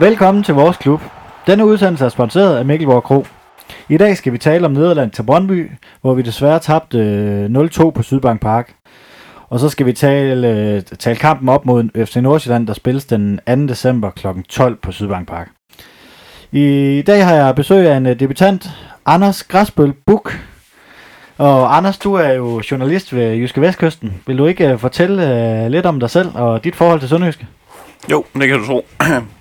Velkommen til vores klub. Denne udsendelse er sponsoreret af Mikkelborg Kro. I dag skal vi tale om Nederland til Brøndby, hvor vi desværre tabte øh, 0-2 på Sydbank Park. Og så skal vi tale, øh, tale kampen op mod FC Nordsjælland, der spilles den 2. december kl. 12 på Sydbank Park. I dag har jeg besøg af en øh, debutant, Anders Græsbøl Buk. Og Anders, du er jo journalist ved Jyske Vestkysten. Vil du ikke fortælle lidt om dig selv og dit forhold til Sønderjyske? Jo, det kan du tro.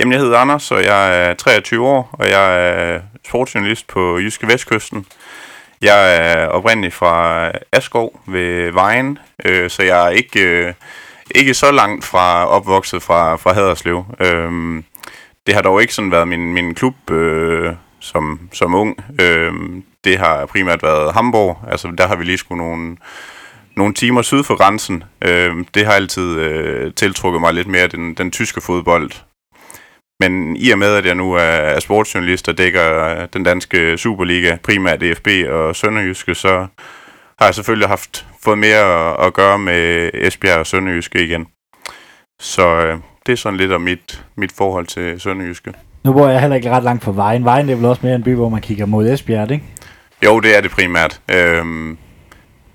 Jamen, jeg hedder Anders, og jeg er 23 år, og jeg er sportsjournalist på Jyske Vestkysten. Jeg er oprindelig fra Askov ved Vejen, øh, så jeg er ikke, øh, ikke så langt fra opvokset fra, fra Haderslev. Øh, det har dog ikke sådan været min, min klub øh, som, som ung. Øh, det har primært været Hamburg. Altså, der har vi lige skulle nogle, nogle timer syd for grænsen. Øh, det har altid øh, tiltrukket mig lidt mere den, den tyske fodbold. Men i og med, at jeg nu er sportsjournalist og dækker den danske Superliga, primært DFB og Sønderjyske, så har jeg selvfølgelig haft fået mere at gøre med Esbjerg og Sønderjyske igen. Så øh, det er sådan lidt om mit, mit forhold til Sønderjyske. Nu bor jeg heller ikke ret langt fra vejen. Vejen det er vel også mere en by, hvor man kigger mod Esbjerg, ikke? Jo, det er det primært. Øhm,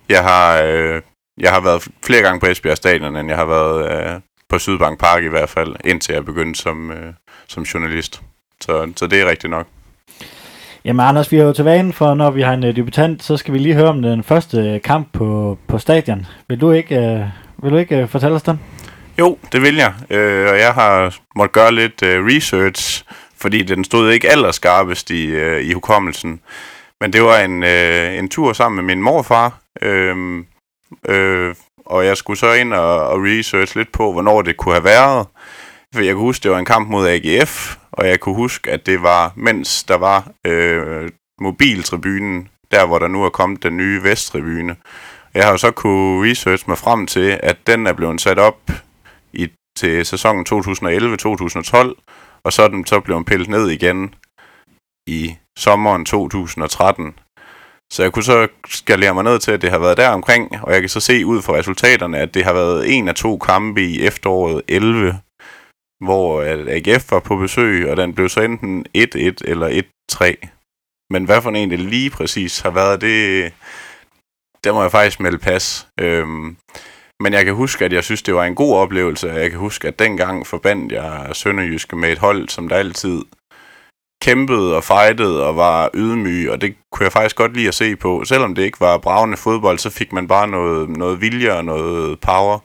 jeg, har, øh, jeg har været flere gange på Esbjerg Stadion, end jeg har været øh, på Sydbank Park i hvert fald, indtil jeg begyndte som, øh, som journalist. Så, så det er rigtigt nok. Jamen Anders, vi har jo til vanen for, når vi har en uh, debutant, så skal vi lige høre om den første kamp på, på stadion. Vil du ikke, uh, vil du ikke uh, fortælle os den? Jo, det vil jeg. Øh, og jeg har måttet gøre lidt uh, research, fordi den stod ikke allerskarpest i, uh, i hukommelsen. Men det var en, uh, en tur sammen med min morfar, øh, øh, og jeg skulle så ind og, og research lidt på, hvornår det kunne have været. For jeg kunne huske, det var en kamp mod AGF, og jeg kunne huske, at det var, mens der var øh, mobiltribunen, der hvor der nu er kommet den nye Vesttribune. Jeg har jo så kunne research mig frem til, at den er blevet sat op i, til sæsonen 2011-2012, og så er den så blevet pillet ned igen i sommeren 2013. Så jeg kunne så skalere mig ned til, at det har været der omkring, og jeg kan så se ud fra resultaterne, at det har været en af to kampe i efteråret 11, hvor øh, AGF var på besøg, og den blev så enten 1-1 eller 1-3. Men hvad for en det lige præcis har været, det, det må jeg faktisk melde pas. Øhm, men jeg kan huske, at jeg synes, det var en god oplevelse. Jeg kan huske, at dengang forbandt jeg Sønderjyske med et hold, som der altid kæmpede og fightede og var ydmyg, og det kunne jeg faktisk godt lide at se på. Selvom det ikke var bravende fodbold, så fik man bare noget, noget vilje og noget power.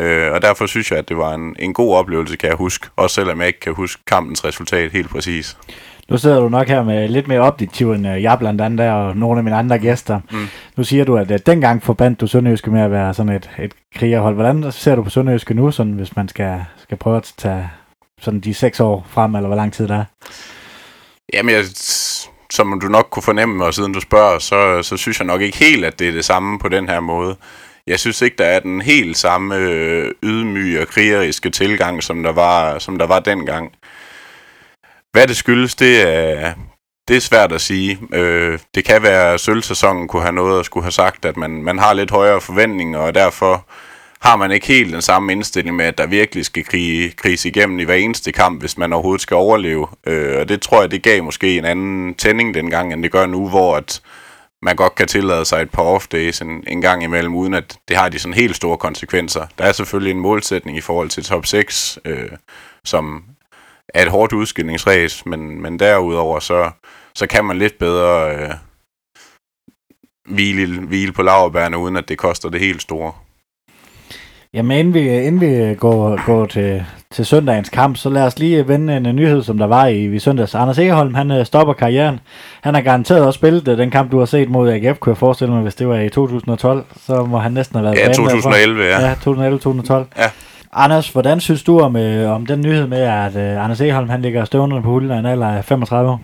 Øh, og derfor synes jeg, at det var en, en god oplevelse, kan jeg huske. Også selvom jeg ikke kan huske kampens resultat helt præcis. Nu sidder du nok her med lidt mere objektiv end jeg blandt andet der, og nogle af mine andre gæster. Mm. Nu siger du, at, at dengang forbandt du Sønderjyske med at være sådan et, et krigerhold. Hvordan ser du på Sønderjyske nu, sådan, hvis man skal, skal prøve at tage sådan de seks år frem, eller hvor lang tid der er? Jamen, jeg, som du nok kunne fornemme, og siden du spørger, så, så synes jeg nok ikke helt, at det er det samme på den her måde. Jeg synes ikke, der er den helt samme øh, ydmyge og krigeriske tilgang, som der var, som der var dengang. Hvad det skyldes, det er, det er svært at sige. Øh, det kan være, at sølvsæsonen kunne have noget at skulle have sagt, at man, man har lidt højere forventninger, og derfor har man ikke helt den samme indstilling med, at der virkelig skal krige, kriges igennem i hver eneste kamp, hvis man overhovedet skal overleve. Øh, og det tror jeg, det gav måske en anden tænding dengang, end det gør nu, hvor at man godt kan tillade sig et par off-days en, en gang imellem, uden at det har de sådan helt store konsekvenser. Der er selvfølgelig en målsætning i forhold til top 6, øh, som er et hårdt udskillingsræs, men, men derudover så, så kan man lidt bedre øh, hvile, hvile på laverbærene, uden at det koster det helt store. Jamen inden vi, inden vi går, går til, til søndagens kamp, så lad os lige vende en, nyhed, som der var i, i søndags. Anders Egerholm, han uh, stopper karrieren. Han har garanteret også spillet uh, den kamp, du har set mod AGF, kunne jeg forestille mig, hvis det var i 2012, så må han næsten have været Ja, 2011, ja. Ja, 2011-2012. Ja. Anders, hvordan synes du om, øh, om den nyhed med, at øh, Anders Egerholm, han ligger stående på hulden af en alder af 35 år?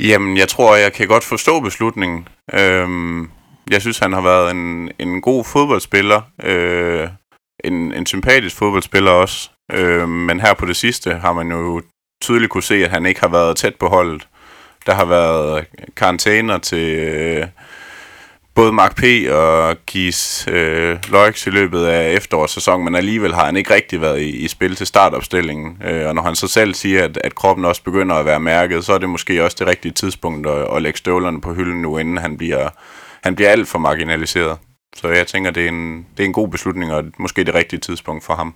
Jamen, jeg tror, jeg kan godt forstå beslutningen. Øhm, jeg synes, han har været en, en god fodboldspiller. Øh, en, en sympatisk fodboldspiller også. Øh, men her på det sidste har man jo tydeligt kunne se, at han ikke har været tæt på holdet. Der har været karantæner til, øh, både Mark P. og Kis øh, Løjks i løbet af efterårssæsonen, men alligevel har han ikke rigtig været i, i spil til startopstillingen. Øh, og når han så selv siger, at, at kroppen også begynder at være mærket, så er det måske også det rigtige tidspunkt at, at lægge støvlerne på hylden nu, inden han bliver, han bliver alt for marginaliseret. Så jeg tænker, det er en, det er en god beslutning, og måske det rigtige tidspunkt for ham.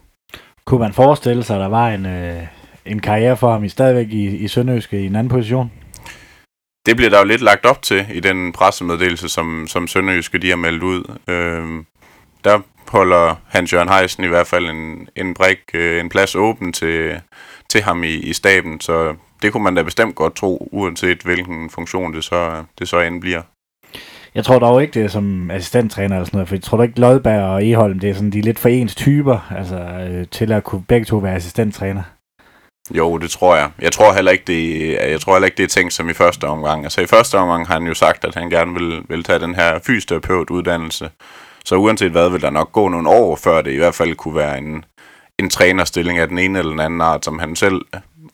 Kunne man forestille sig, at der var en, øh, en karriere for ham i stadigvæk i, i Sønderjyske i en anden position? Det bliver der jo lidt lagt op til i den pressemeddelelse, som, som Sønderjyske de har meldt ud. Øh, der holder Hans-Jørgen Heisen i hvert fald en, en brik, øh, en plads åben til, til ham i, i staben, så det kunne man da bestemt godt tro, uanset hvilken funktion det så, det så end bliver. Jeg tror dog ikke, det er som assistenttræner eller sådan noget, for jeg tror ikke, Lodberg og Eholm, det er sådan, de er lidt for ens typer, altså øh, til at kunne begge to være assistenttræner. Jo, det tror jeg. Jeg tror heller ikke, det, jeg tror heller ikke, det er tænkt som i første omgang. Altså i første omgang har han jo sagt, at han gerne vil, vil tage den her fysioterapeut-uddannelse. Så uanset hvad, vil der nok gå nogle år, før det i hvert fald kunne være en, en trænerstilling af den ene eller den anden art, som han selv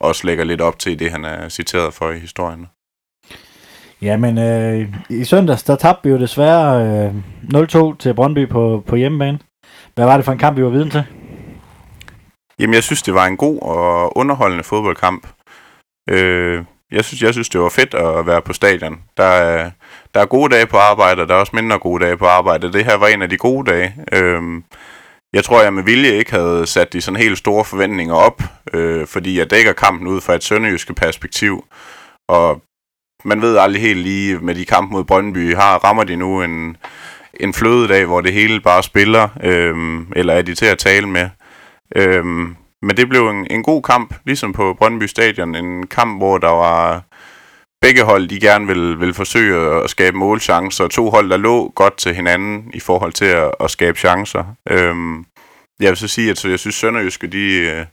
også lægger lidt op til det, han er citeret for i historien. Jamen, øh, i søndags, der tabte vi jo desværre øh, 0-2 til Brøndby på, på hjemmebane. Hvad var det for en kamp, vi var viden til? Jamen, jeg synes, det var en god og underholdende fodboldkamp. Øh, jeg, synes, jeg synes, det var fedt at være på stadion. Der er, der er gode dage på arbejde, og der er også mindre gode dage på arbejde. Det her var en af de gode dage. Øh, jeg tror, jeg med vilje ikke havde sat de sådan helt store forventninger op, øh, fordi jeg dækker kampen ud fra et sønderjyske perspektiv. Og man ved aldrig helt lige med de kampe mod Brøndby, har rammer de nu en, en flødedag, hvor det hele bare spiller, øhm, eller er de til at tale med. Øhm, men det blev en, en god kamp, ligesom på Brøndby Stadion. En kamp, hvor der var begge hold, de gerne vil, vil forsøge at skabe målchancer. To hold, der lå godt til hinanden i forhold til at, at skabe chancer. Øhm, jeg vil så sige, at så jeg synes, Sønderjyske, de øh,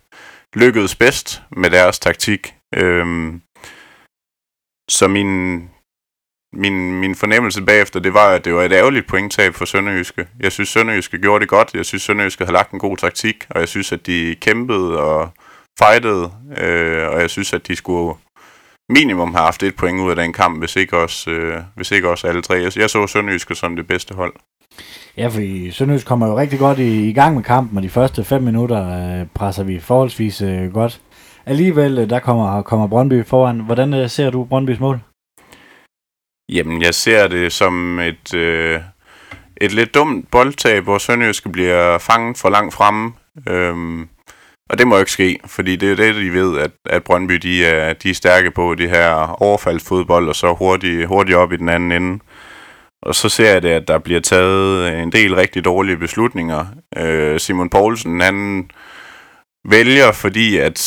lykkedes bedst med deres taktik. Øhm, så min, min, min fornemmelse bagefter, det var, at det var et ærgerligt pointtab for Sønderjyske. Jeg synes, Sønderjyske gjorde det godt. Jeg synes, Sønderjyske havde lagt en god taktik, og jeg synes, at de kæmpede og fightede, øh, og jeg synes, at de skulle minimum have haft et point ud af den kamp, hvis ikke også, øh, hvis ikke også alle tre. Jeg, jeg så Sønderjyske som det bedste hold. Ja, for Sønderjysk kommer jo rigtig godt i, i gang med kampen, og de første fem minutter øh, presser vi forholdsvis øh, godt. Alligevel, øh, der kommer, kommer Brøndby foran. Hvordan øh, ser du Brøndbys mål? Jamen, jeg ser det som et, øh, et lidt dumt boldtab, hvor Sønderjyske bliver fanget for langt fremme. Øhm, og det må ikke ske, fordi det er det, de ved, at, at Brøndby de er, de er stærke på, det her overfaldsfodbold, og så hurtigt, hurtigt op i den anden ende. Og så ser jeg det, at der bliver taget en del rigtig dårlige beslutninger. Øh, Simon Poulsen, han vælger, fordi at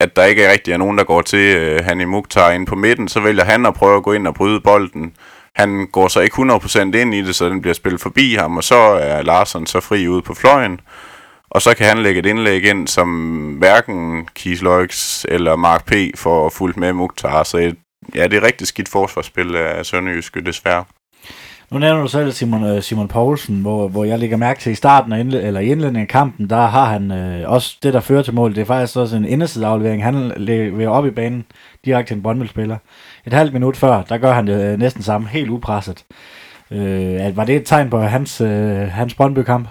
at der ikke er rigtig er nogen, der går til øh, han i Mukhtar ind på midten, så vælger han at prøve at gå ind og bryde bolden. Han går så ikke 100% ind i det, så den bliver spillet forbi ham, og så er Larsen så fri ude på fløjen. Og så kan han lægge et indlæg ind, som hverken Kies Loix eller Mark P. får fuldt med Mukhtar. Så ja, det er rigtig skidt forsvarsspil øh, af Sønderjyske, desværre. Nu nævner du selv Simon, øh, Simon Poulsen, hvor, hvor jeg lægger mærke til i starten af indle- eller i indledningen af kampen, der har han øh, også det, der fører til mål. Det er faktisk også en indersideaflevering. Han leverer op i banen direkte til en Brøndby-spiller. Et halvt minut før, der gør han det øh, næsten samme, helt upresset. Øh, var det et tegn på hans, øh, hans Brøndby-kamp?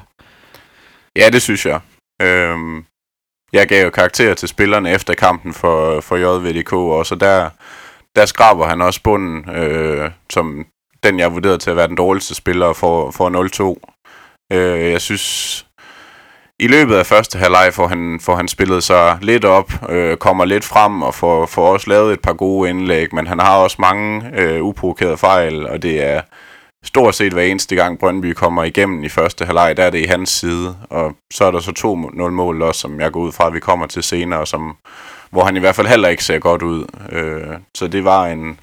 Ja, det synes jeg. Øhm, jeg gav jo karakter til spillerne efter kampen for, for JVDK, og så der, der skraber han også bunden, øh, som den, jeg vurderede til at være den dårligste spiller for, for 0-2. Øh, jeg synes, i løbet af første halvleg får han, får han spillet sig lidt op, øh, kommer lidt frem og får, får også lavet et par gode indlæg, men han har også mange øh, uprovokerede fejl, og det er stort set hver eneste gang Brøndby kommer igennem i første halvleg, der er det i hans side, og så er der så to 0 mål også, som jeg går ud fra, at vi kommer til senere, som, hvor han i hvert fald heller ikke ser godt ud. Øh, så det var en,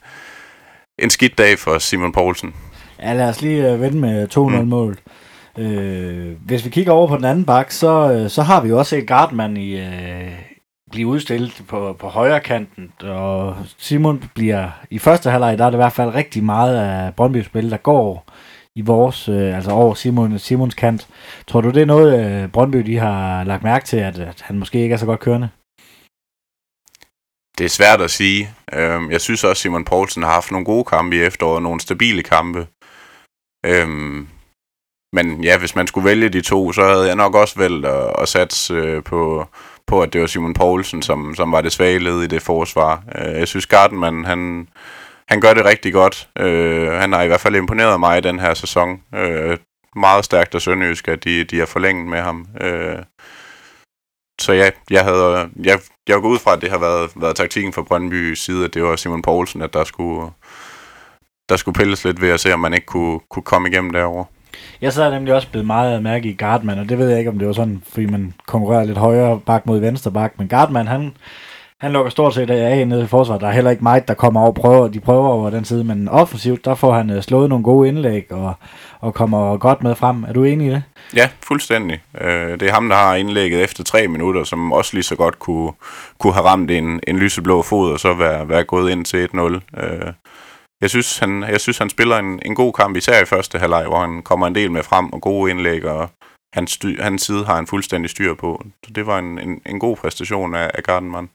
en skidt dag for Simon Poulsen. Ja, lad os lige uh, vente med 2-0-mål. Mm. Øh, hvis vi kigger over på den anden bak, så, øh, så har vi jo også set Gardman i, uh, blive udstillet på, på højre kanten, og Simon bliver i første halvleg, der er det i hvert fald rigtig meget af Brøndby spil, der går i vores, øh, altså over Simon, Simons kant. Tror du, det er noget, øh, Brøndby de har lagt mærke til, at, at han måske ikke er så godt kørende? Det er svært at sige. Øhm, jeg synes også, Simon Poulsen har haft nogle gode kampe i efteråret, nogle stabile kampe. Øhm, men ja, hvis man skulle vælge de to, så havde jeg nok også valgt at, at satse øh, på, på, at det var Simon Poulsen, som, som var det svage led i det forsvar. Øh, jeg synes, Gardenman, han, han gør det rigtig godt. Øh, han har i hvert fald imponeret mig i den her sæson. Øh, meget stærkt og Sønderjysk, at de, de har forlænget med ham. Øh, så ja, jeg havde, jeg, jeg går ud fra, at det har været, været taktikken fra Brøndby side, at det var Simon Poulsen, at der skulle, der skulle pilles lidt ved at se, om man ikke kunne, kunne komme igennem derover. Jeg så nemlig også blevet meget mærke i Gardman, og det ved jeg ikke, om det var sådan, fordi man konkurrerer lidt højere bak mod venstre bak, men Gardman, han, han lukker stort set af nede i forsvaret. Der er heller ikke meget, der kommer over prøver. De prøver over den side, men offensivt, der får han øh, slået nogle gode indlæg og, og kommer godt med frem. Er du enig i det? Ja, fuldstændig. Øh, det er ham, der har indlægget efter tre minutter, som også lige så godt kunne, kunne have ramt en, en lyseblå fod og så være, være gået ind til 1-0. Øh, jeg synes, han, jeg synes, han spiller en, en god kamp, især i første halvleg, hvor han kommer en del med frem og gode indlæg, og hans, styr, hans side har en fuldstændig styr på. Så det var en, en, en god præstation af, af Gardenman.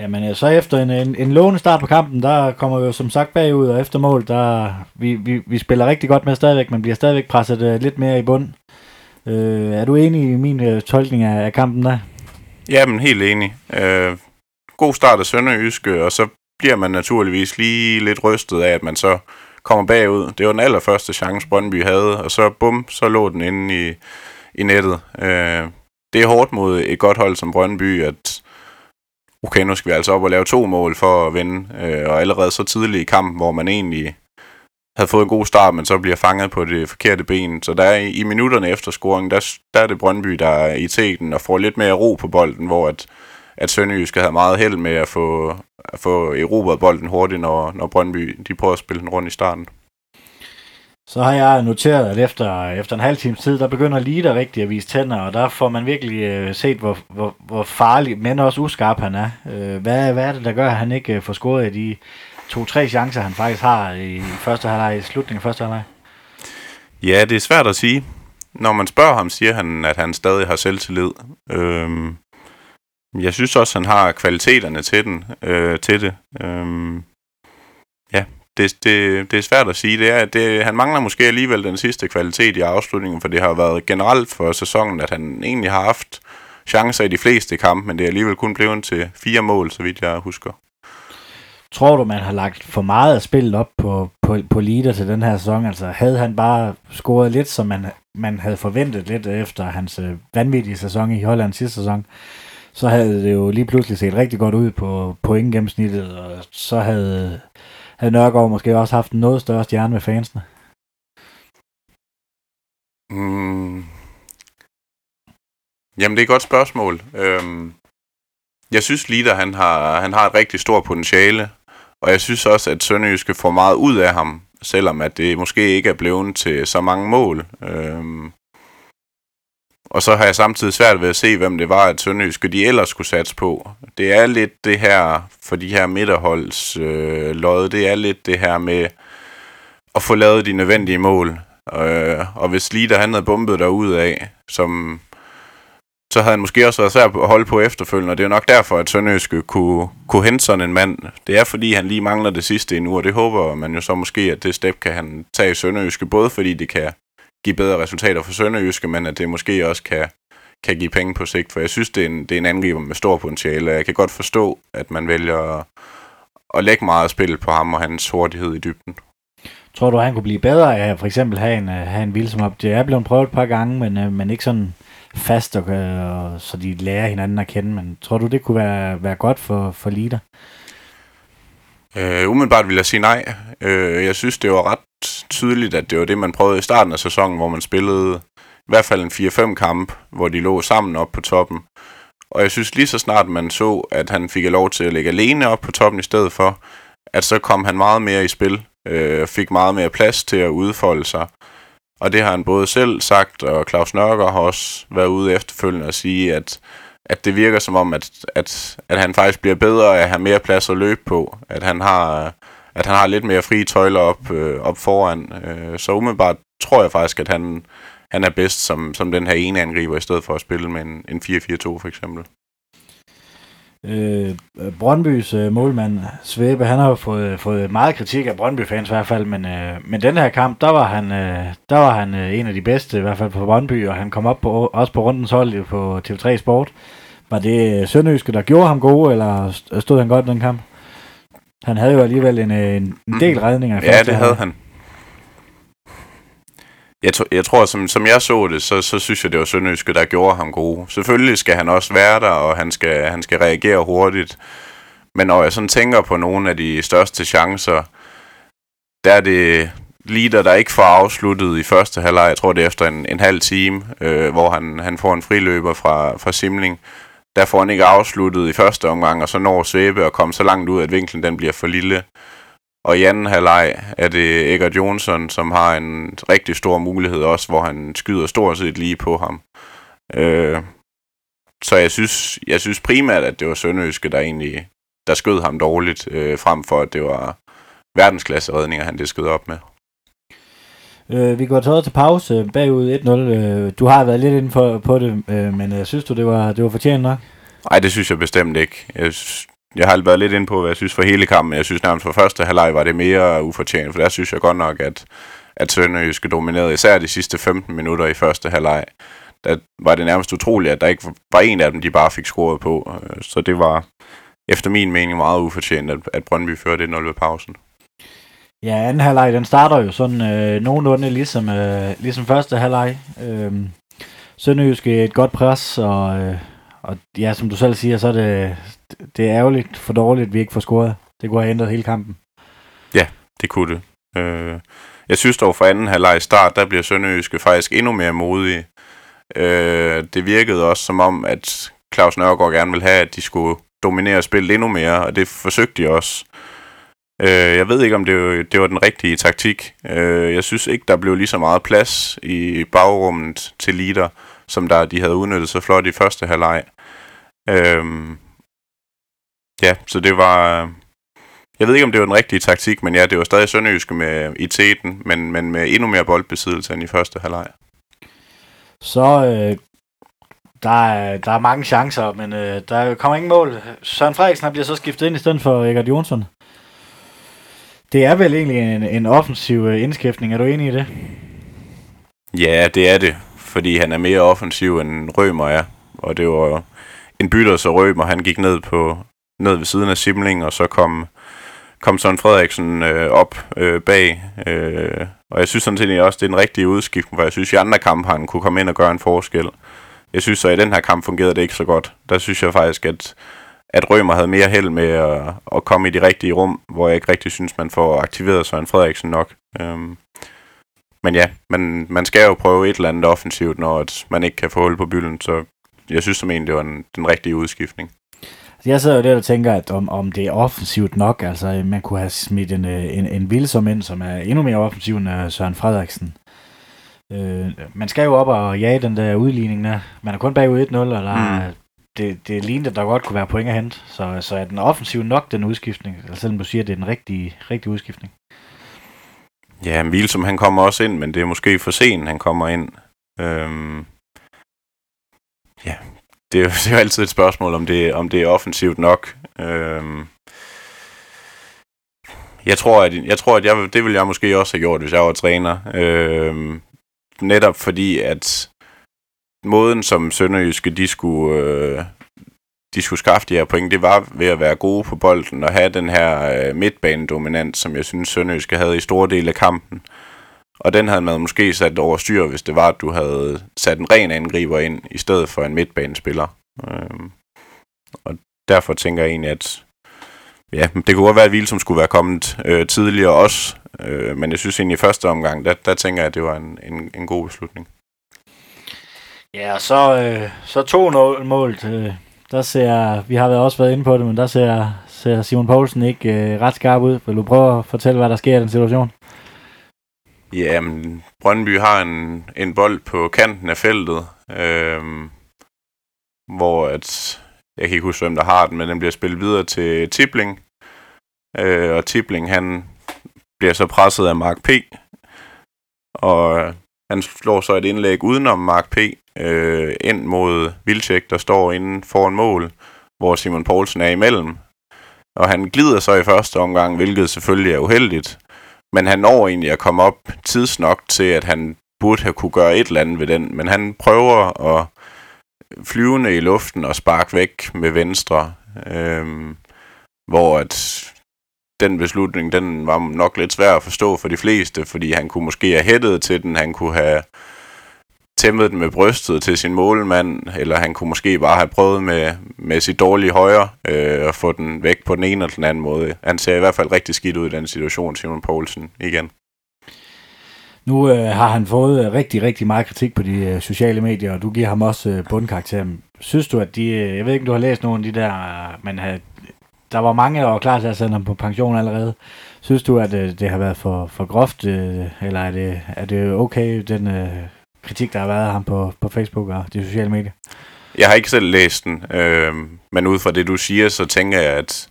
Jamen, så efter en, en, en lovende start på kampen, der kommer vi jo som sagt bagud, og efter mål, der vi, vi, vi spiller rigtig godt med stadigvæk, men bliver stadigvæk presset uh, lidt mere i bund. Uh, er du enig i min uh, tolkning af, af kampen der? Jamen, helt enig. Uh, god start af Sønderjyske, og så bliver man naturligvis lige lidt rystet af, at man så kommer bagud. Det var den allerførste chance, Brøndby havde, og så bum, så lå den inde i, i nettet. Uh, det er hårdt mod et godt hold som Brøndby, at okay, nu skal vi altså op og lave to mål for at vinde, øh, og allerede så tidligt i kampen, hvor man egentlig havde fået en god start, men så bliver fanget på det forkerte ben. Så der i, i minutterne efter scoringen, der, der er det Brøndby, der er i teten og får lidt mere ro på bolden, hvor at, at Sønderjysk havde meget held med at få, at få erobret bolden hurtigt, når, når Brøndby de prøver at spille den rundt i starten. Så har jeg noteret, at efter, efter en halv times tid, der begynder Lita rigtig at vise tænder, og der får man virkelig øh, set, hvor, hvor, hvor farlig, men også uskarp han er. Øh, hvad, hvad er det, der gør, at han ikke øh, får scoret i de to-tre chancer, han faktisk har i første halvleg, i slutningen af første halvleg? Ja, det er svært at sige. Når man spørger ham, siger han, at han stadig har selvtillid. Øhm, jeg synes også, han har kvaliteterne til, den, øh, til det. Øhm, det, det, det er svært at sige. Det er, det, han mangler måske alligevel den sidste kvalitet i afslutningen, for det har været generelt for sæsonen, at han egentlig har haft chancer i de fleste kampe, men det er alligevel kun blevet til fire mål, så vidt jeg husker. Tror du, man har lagt for meget af spillet op på, på, på leader til den her sæson? Altså havde han bare scoret lidt, som man, man havde forventet lidt efter hans øh, vanvittige sæson i Holland sidste sæson, så havde det jo lige pludselig set rigtig godt ud på pointgennemsnittet, og så havde havde Nørgaard måske også haft en noget større stjerne med fansene? Mm. Jamen, det er et godt spørgsmål. Øhm, jeg synes, Lider, han har, han har et rigtig stort potentiale, og jeg synes også, at Sønderjyske får meget ud af ham, selvom at det måske ikke er blevet til så mange mål. Øhm, og så har jeg samtidig svært ved at se, hvem det var, at Sønderjyske de ellers skulle satse på. Det er lidt det her, for de her midterholds øh, lod, det er lidt det her med at få lavet de nødvendige mål. Øh, og hvis Lider han havde bumpet derud af, som, så havde han måske også været svært at holde på efterfølgende, og det er nok derfor, at Sønderjyske kunne, kunne hente sådan en mand. Det er fordi, han lige mangler det sidste endnu, og det håber man jo så måske, at det step kan han tage i Sønderjyske, både fordi det kan give bedre resultater for Sønderjyske, men at det måske også kan, kan give penge på sigt, for jeg synes, det er en, det er en angriber med stor potentiale, jeg kan godt forstå, at man vælger at, at lægge meget spil på ham og hans hurtighed i dybden. Tror du, han kunne blive bedre af for eksempel have en, have en vildt som op? Det er blevet prøvet et par gange, men, øh, men ikke sådan fast, og, og, så de lærer hinanden at kende. Men tror du, det kunne være, være godt for, for Lider? Øh, umiddelbart vil jeg sige nej. Øh, jeg synes, det var ret tydeligt, at det var det, man prøvede i starten af sæsonen, hvor man spillede i hvert fald en 4-5 kamp, hvor de lå sammen op på toppen. Og jeg synes lige så snart man så, at han fik lov til at ligge alene op på toppen i stedet for, at så kom han meget mere i spil, øh, fik meget mere plads til at udfolde sig. Og det har han både selv sagt, og Claus Nørger har også været ude efterfølgende og sige, at, at det virker som om, at, at, at han faktisk bliver bedre af at have mere plads at løbe på. At han har at han har lidt mere frie tøjler op, øh, op foran. Øh, så umiddelbart tror jeg faktisk, at han, han er bedst som, som den her ene angriber, i stedet for at spille med en, en 4-4-2 for eksempel. Øh, Brøndbys øh, målmand Svebe, han har jo fået, fået meget kritik af Brøndby-fans i hvert fald, men, øh, men den her kamp, der var han, øh, der var han øh, en af de bedste, i hvert fald på Brøndby, og han kom op på, også på rundens hold på TV3 Sport. Var det Sønderjyske, der gjorde ham god, eller stod han godt den kamp? Han havde jo alligevel en, en, en del redninger. Ja, det havde han. Jeg, to, jeg tror, som, som jeg så det, så, så synes jeg, det var Sønderjyske, der gjorde ham god. Selvfølgelig skal han også være der, og han skal, han skal reagere hurtigt. Men når jeg sådan tænker på nogle af de største chancer, der er det Lider, der ikke får afsluttet i første halvleg. Jeg tror, det er efter en, en halv time, øh, hvor han, han får en friløber fra, fra Simling. Der får han ikke afsluttet i første omgang, og så når Svæbe at komme så langt ud, at vinklen den bliver for lille. Og i anden halvleg er det Egger Jonsson, som har en rigtig stor mulighed også, hvor han skyder stort set lige på ham. Øh, så jeg synes, jeg synes primært, at det var Sønderøske, der egentlig der skød ham dårligt, øh, frem for at det var verdensklasse redninger, han det skød op med. Øh, vi går taget til pause bagud 1-0. Øh, du har været lidt inde på, på det, øh, men øh, synes du, det var, det var fortjent nok? Nej, det synes jeg bestemt ikke. Jeg, jeg har været lidt inde på, hvad jeg synes for hele kampen. Jeg synes nærmest for første halvleg var det mere ufortjent, for der synes jeg godt nok, at, at Sønderjyske dominerede især de sidste 15 minutter i første halvleg. Der var det nærmest utroligt, at der ikke var en af dem, de bare fik scoret på. Øh, så det var efter min mening meget ufortjent, at, at Brøndby førte 1-0 ved pausen. Ja, anden halvleg, den starter jo sådan øh, nogenlunde ligesom, øh, ligesom første halvleg. Øh, Sønderjyske et godt pres, og, øh, og ja, som du selv siger, så er det, det er ærgerligt for dårligt, at vi ikke får scoret. Det kunne have ændret hele kampen. Ja, det kunne det. Øh, jeg synes dog for anden halvleg start, der bliver Sønderjyske faktisk endnu mere modige. Øh, det virkede også som om, at Claus Nørgaard gerne ville have, at de skulle dominere spillet endnu mere, og det forsøgte de også. Øh, Øh, jeg ved ikke, om det det var den rigtige taktik. Øh, jeg synes ikke, der blev lige så meget plads i bagrummet til leader, som der de havde udnyttet så flot i første halvleg. Øh, ja, så det var... Jeg ved ikke, om det var den rigtige taktik, men ja, det var stadig Sønderjyske med i teten, men, men med endnu mere boldbesiddelse end i første halvleg. Så øh, der, er, der er mange chancer, men øh, der kommer ingen mål. Søren Frederiksen bliver så skiftet ind i stedet for Eggert Jonsson. Det er vel egentlig en, en offensiv indskæftning. indskiftning, er du enig i det? Ja, det er det, fordi han er mere offensiv end Rømer er, og det var en bytter, så Rømer han gik ned på ned ved siden af Simling, og så kom, kom Søren Frederiksen øh, op øh, bag. Øh, og jeg synes sådan set også, det er en rigtig udskiftning, for jeg synes, at i andre kampe han kunne komme ind og gøre en forskel. Jeg synes så, i den her kamp fungerede det ikke så godt. Der synes jeg faktisk, at at Rømer havde mere held med at, at komme i de rigtige rum, hvor jeg ikke rigtig synes, man får aktiveret Søren Frederiksen nok. Øhm, men ja, man, man skal jo prøve et eller andet offensivt, når at man ikke kan få hul på bylden, så jeg synes som egentlig, det var en, den rigtige udskiftning. Altså, jeg sidder jo der og tænker, at om, om det er offensivt nok, altså man kunne have smidt en, en, en Vilsom ind, som er endnu mere offensiv end uh, Søren Frederiksen. Øh, man skal jo op og jage den der udligning der. Man er kun bagud 1-0, og der mm. er det, det lignede, at der godt kunne være point at hente. Så, så er den offensiv nok, den udskiftning? Eller selvom du siger, at det er den rigtige, rigtige udskiftning? Ja, som han kommer også ind, men det er måske for sent, han kommer ind. Øhm, ja, det er, jo, det er jo altid et spørgsmål, om det, om det er offensivt nok. Øhm, jeg tror, at, jeg tror, at jeg, det ville jeg måske også have gjort, hvis jeg var træner. Øhm, netop fordi, at måden, som Sønderjyske de skulle, øh, de skulle skaffe de her point, det var ved at være gode på bolden og have den her øh, midtbanedominant, som jeg synes Sønderjyske havde i store dele af kampen. Og den havde man måske sat over styr, hvis det var, at du havde sat en ren angriber ind, i stedet for en midtbanespiller. Øh, og derfor tænker jeg egentlig, at ja, det kunne godt være, at Vilsum skulle være kommet øh, tidligere også, øh, men jeg synes egentlig i første omgang, der, der tænker jeg, at det var en, en, en god beslutning. Ja, og så, øh, så to mål. Til, øh, der ser, vi har også været inde på det, men der ser, ser Simon Poulsen ikke øh, ret skarp ud. Vil du prøve at fortælle, hvad der sker i den situation? Jamen, Brøndby har en, en bold på kanten af feltet, øh, hvor at, jeg kan ikke huske, hvem der har den, men den bliver spillet videre til Tibling. Øh, og Tibling, han bliver så presset af Mark P. Og han slår så et indlæg udenom Mark P. Øh, ind mod Vilcek, der står inden foran mål. hvor Simon Poulsen er imellem. Og han glider så i første omgang, hvilket selvfølgelig er uheldigt. Men han når egentlig at komme op tidsnok til, at han burde have kunne gøre et eller andet ved den. Men han prøver at flyvende i luften og sparke væk med venstre. Øh, hvor at den beslutning, den var nok lidt svær at forstå for de fleste, fordi han kunne måske have hættet til den, han kunne have tæmmet den med brystet til sin målmand, eller han kunne måske bare have prøvet med, med sit dårlige højre øh, at få den væk på den ene eller den anden måde. Han ser i hvert fald rigtig skidt ud i den situation, Simon Poulsen, igen. Nu øh, har han fået øh, rigtig, rigtig meget kritik på de øh, sociale medier, og du giver ham også øh, bundkarakter. Synes du, at de... Øh, jeg ved ikke, om du har læst nogle af de der... Man men øh, der var mange, der var klar til at sende ham på pension allerede. Synes du, at øh, det har været for, for groft, øh, eller er det, er det okay, den øh, kritik, der har været af ham på, på Facebook og de sociale medier? Jeg har ikke selv læst den, øh, men ud fra det, du siger, så tænker jeg, at,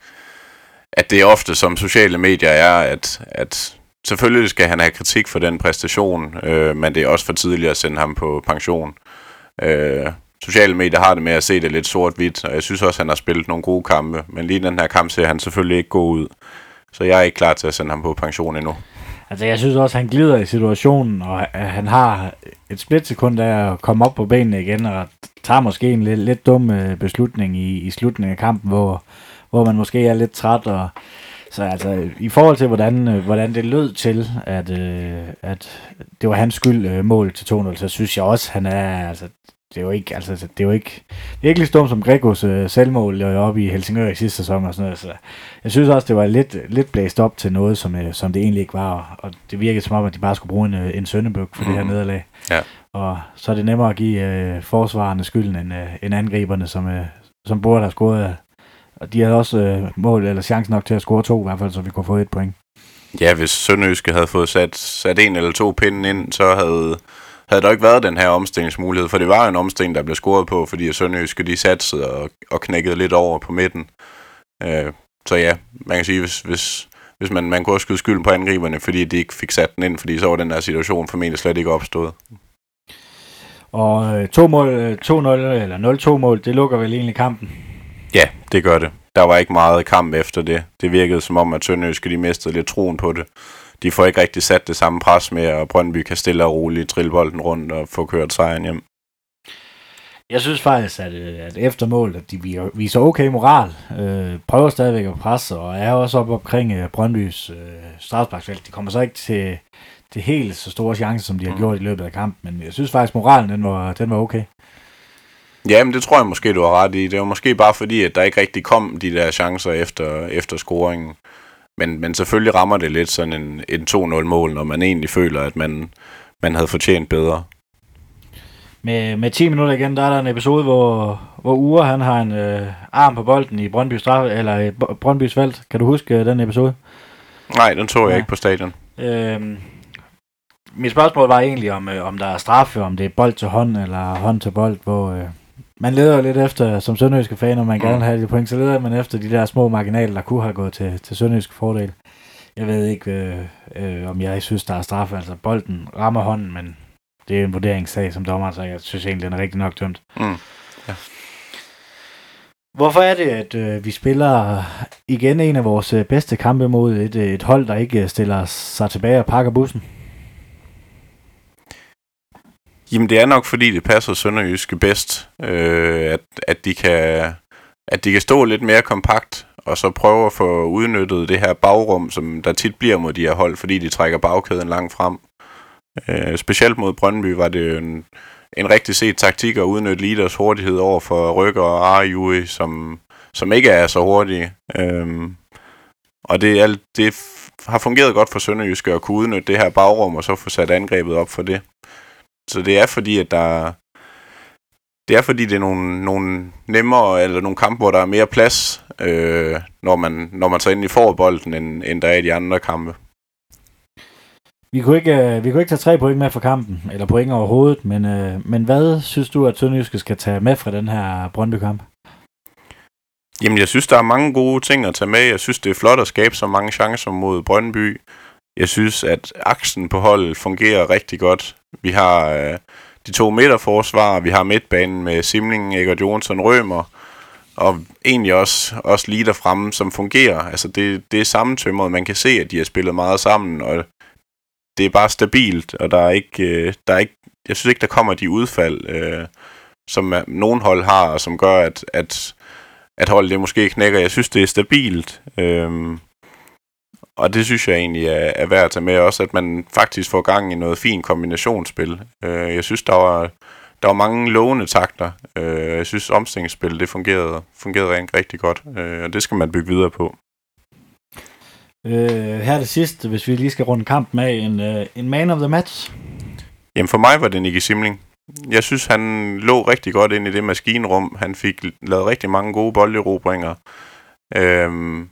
at det er ofte som sociale medier er, at, at selvfølgelig skal han have kritik for den præstation, øh, men det er også for tidligt at sende ham på pension. Øh, sociale medier har det med at se det lidt sort-hvidt, og jeg synes også, at han har spillet nogle gode kampe, men lige den her kamp ser han selvfølgelig ikke god ud. Så jeg er ikke klar til at sende ham på pension endnu. Altså, jeg synes også, at han glider i situationen, og han har et splitsekund af at komme op på benene igen, og tager måske en lidt, lidt dum øh, beslutning i, i slutningen af kampen, hvor, hvor man måske er lidt træt, og så altså, i forhold til, hvordan, øh, hvordan det lød til, at, øh, at det var hans skyld mål til 2-0, så synes jeg også, han er, altså, det er jo ikke, altså, det er jo ikke, det er ikke lige stumt som Gregos øh, selvmål oppe i Helsingør i sidste sæson og sådan noget. Så jeg synes også, det var lidt, lidt blæst op til noget, som, øh, som det egentlig ikke var. Og det virkede som om, at de bare skulle bruge en, øh, en søndebøk for mm. det her mhm. nederlag. Ja. Og så er det nemmere at give øh, forsvarerne skylden end, øh, end angriberne, som, øh, som burde have scoret. Og de havde også øh, mål eller chance nok til at score to, i hvert fald, så vi kunne få et point. Ja, hvis Sønderjyske havde fået sat, sat en eller to pinde ind, så havde havde der ikke været den her omstillingsmulighed, for det var jo en omstilling, der blev scoret på, fordi Sønderjyske de satte og, og knækkede lidt over på midten. Øh, så ja, man kan sige, hvis, hvis, hvis man, man kunne også skyde skylden på angriberne, fordi de ikke fik sat den ind, fordi så var den her situation formentlig slet ikke opstået. Og øh, to mål, 2-0 øh, eller 0-2 mål, det lukker vel egentlig kampen? Ja, det gør det. Der var ikke meget kamp efter det. Det virkede som om, at Sønderjyske de mistede lidt troen på det de får ikke rigtig sat det samme pres med, og Brøndby kan stille og roligt trille bolden rundt og få kørt sejren hjem. Jeg synes faktisk, at, øh, at efter mål, at de viser okay moral, øh, prøver stadigvæk at presse, og er også op omkring øh, Brøndbys øh, strafsparksfelt. De kommer så ikke til, til helt så store chancer, som de har mm. gjort i løbet af kampen, men jeg synes faktisk, at moralen den var, den var okay. Ja, men det tror jeg måske, du har ret i. Det var måske bare fordi, at der ikke rigtig kom de der chancer efter, efter scoringen. Men, men selvfølgelig rammer det lidt sådan en, en 2-0-mål, når man egentlig føler, at man, man havde fortjent bedre. Med, med 10 minutter igen, der er der en episode, hvor, hvor Ure han har en øh, arm på bolden i Brøndby straf, eller i Brøndbys felt. Kan du huske øh, den episode? Nej, den så jeg ja. ikke på stadion. Øhm, mit spørgsmål var egentlig, om, øh, om der er straffe, om det er bold til hånd, eller hånd til bold, hvor, øh, man leder lidt efter, som sønderjyske fan, og man mm. gerne vil have de point, så leder man efter de der små marginaler, der kunne have gået til, til sønderjyske fordel. Jeg ved ikke, øh, øh, om jeg synes, der er straf. Altså, bolden rammer hånden, men det er en vurderingssag som dommer, så jeg synes egentlig, den er rigtig nok dømt. Mm. Ja. Hvorfor er det, at øh, vi spiller igen en af vores øh, bedste kampe mod et, øh, et hold, der ikke stiller sig tilbage og pakker bussen? Jamen det er nok fordi det passer Sønderjyske bedst, øh, at, at, de kan, at de kan stå lidt mere kompakt, og så prøve at få udnyttet det her bagrum, som der tit bliver mod de her hold, fordi de trækker bagkæden langt frem. Øh, specielt mod Brøndby var det en, en rigtig set taktik at udnytte leaders hurtighed over for Rykker og Arjui, som, som ikke er så hurtige. Øh, og det, er, det har fungeret godt for Sønderjyske at kunne udnytte det her bagrum, og så få sat angrebet op for det. Så det er fordi, at der det er fordi, det er nogle, nogle nemmere, eller nogle kampe, hvor der er mere plads, øh, når, man, når man så endelig får bolden, end, end der er i de andre kampe. Vi kunne, ikke, øh, vi kunne ikke tage tre point med fra kampen, eller point overhovedet, men, øh, men hvad synes du, at Sønderjyske skal tage med fra den her Brøndby-kamp? Jamen, jeg synes, der er mange gode ting at tage med. Jeg synes, det er flot at skabe så mange chancer mod Brøndby. Jeg synes, at aksen på holdet fungerer rigtig godt. Vi har øh, de to midterforsvar, vi har midtbanen med Simling, Egert Jonsson, Rømer, og egentlig også, også lige fremme, som fungerer. Altså det, det er sammentømret, man kan se, at de har spillet meget sammen, og det er bare stabilt, og der er ikke, øh, der er ikke jeg synes ikke, der kommer de udfald, øh, som øh, nogen hold har, og som gør, at, at, at holdet det måske knækker. Jeg synes, det er stabilt. Øh, og det synes jeg egentlig er, er værd at tage med også, at man faktisk får gang i noget fint kombinationsspil. Øh, jeg synes, der var, der var mange lovende takter. Øh, jeg synes, omstillingsspil det fungerede, fungerede rent rigtig godt, øh, og det skal man bygge videre på. Øh, her det sidste, hvis vi lige skal runde kampen af, en, øh, en man of the match. Jamen for mig var det Nicky Simling. Jeg synes, han lå rigtig godt ind i det maskinrum. Han fik lavet rigtig mange gode bolderobringer. Øhm,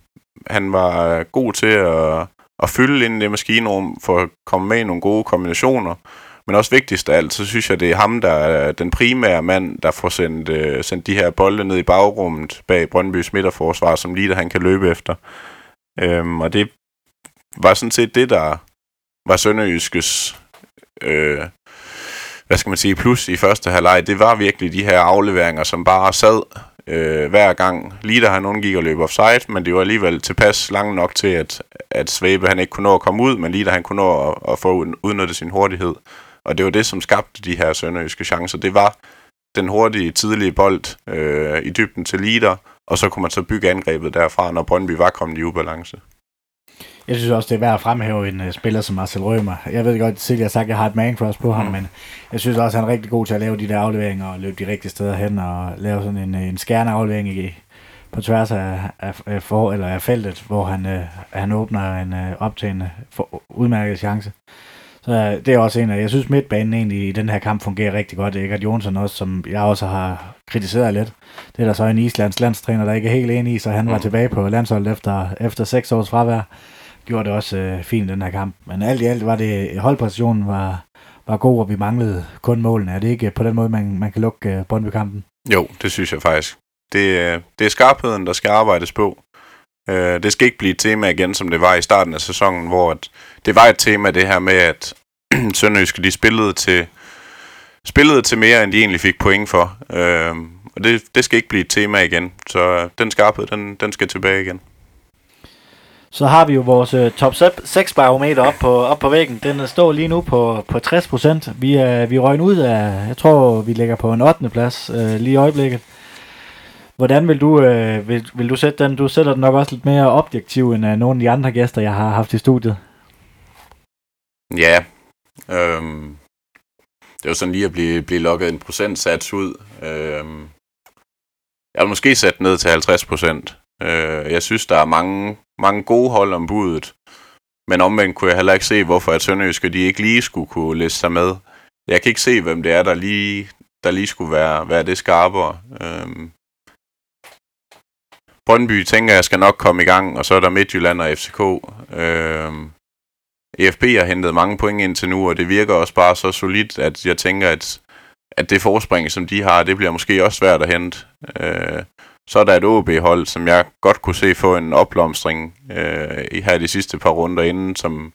han var øh, god til at, at fylde ind i det maskinrum for at komme med i nogle gode kombinationer. Men også vigtigst af alt, så synes jeg, det er ham, der er den primære mand, der får sendt, øh, sendt de her bolde ned i bagrummet bag Brøndbys midterforsvar, som lige der han kan løbe efter. Øhm, og det var sådan set det, der var Sønderjyskes øh, hvad skal man sige, plus i første halvleg, det var virkelig de her afleveringer, som bare sad øh, hver gang. Lige da han undgik at løbe offside, men det var alligevel tilpas langt nok til, at, at Svebe han ikke kunne nå at komme ud, men lige da han kunne nå at, at få udnyttet sin hurtighed. Og det var det, som skabte de her sønderjyske chancer. Det var den hurtige, tidlige bold øh, i dybden til Lider, og så kunne man så bygge angrebet derfra, når Brøndby var kommet i ubalance. Jeg synes også, det er værd at fremhæve en uh, spiller som Marcel Rømer. Jeg ved godt, at jeg har sagt, at jeg har et man crush på ham, mm. men jeg synes også, at han er rigtig god til at lave de der afleveringer og løbe de rigtige steder hen og lave sådan en, en skærende aflevering i, på tværs af, af, af, for, eller af feltet, hvor han, uh, han åbner en uh, optagende for, udmærket chance. Så uh, det er også en af, jeg synes midtbanen egentlig i den her kamp fungerer rigtig godt. Egert Jonsson også, som jeg også har kritiseret lidt. Det er der så en islands landstræner, der ikke er helt enig i, så han mm. var tilbage på landsholdet efter, efter seks års fravær gjorde det også øh, fint den her kamp. Men alt i alt var det, holdpræstationen var, var god, og vi manglede kun målene. Er det ikke på den måde, man, man kan lukke øh, Brøndby-kampen? Jo, det synes jeg faktisk. Det, øh, det er skarpheden, der skal arbejdes på. Øh, det skal ikke blive et tema igen, som det var i starten af sæsonen, hvor at det var et tema, det her med, at Sønderjyske de spillede til, spillede til mere, end de egentlig fik point for. Øh, og det, det skal ikke blive et tema igen. Så øh, den skarphed, den, den skal tilbage igen. Så har vi jo vores uh, top 6 barometer op på, op på væggen. Den øh, står lige nu på, på 60 procent. Vi er vi røgnet ud af, jeg tror vi ligger på en 8. plads uh, lige i øjeblikket. Hvordan vil du, uh, vil, vil du sætte den? Du sætter den nok også lidt mere objektiv end uh, nogle af de andre gæster, jeg har haft i studiet. Ja, øhm, det er jo sådan lige at blive, blive lukket en procentsats ud. Øhm, jeg vil måske sætte ned til 50 procent. Øh, jeg synes, der er mange, mange gode hold om budet. Men omvendt kunne jeg heller ikke se, hvorfor at Sønderjyske de ikke lige skulle kunne læse sig med. Jeg kan ikke se, hvem det er, der lige, der lige skulle være, være det skarpere. Øhm. Brøndby tænker jeg skal nok komme i gang, og så er der Midtjylland og FCK. Øhm. EFB har hentet mange point indtil nu, og det virker også bare så solidt, at jeg tænker, at, at det forspring, som de har, det bliver måske også svært at hente. Øh. Så er der et OB-hold, som jeg godt kunne se få en opblomstring øh, i her de sidste par runder inden, som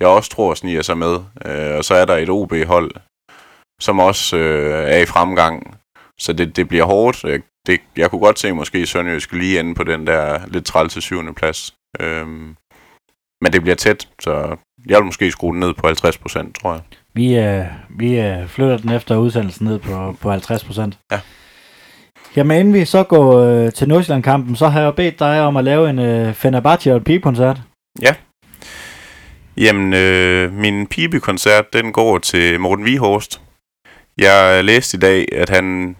jeg også tror sniger sig med. Øh, og så er der et OB-hold, som også øh, er i fremgang. Så det, det bliver hårdt. Jeg, det, jeg kunne godt se måske Sønderjysk lige ende på den der lidt træl til syvende plads. Øh, men det bliver tæt, så jeg vil måske skrue den ned på 50 procent, tror jeg. Vi, øh, vi øh, flytter den efter udsendelsen ned på, på 50 procent. Ja. Jamen inden vi så går øh, til Nordsjælland-kampen, så har jeg bedt dig om at lave en øh, Fenerbahce og pigekoncert. Ja. Jamen, øh, min pibekoncert, den går til Morten Vihorst. Jeg læste i dag, at han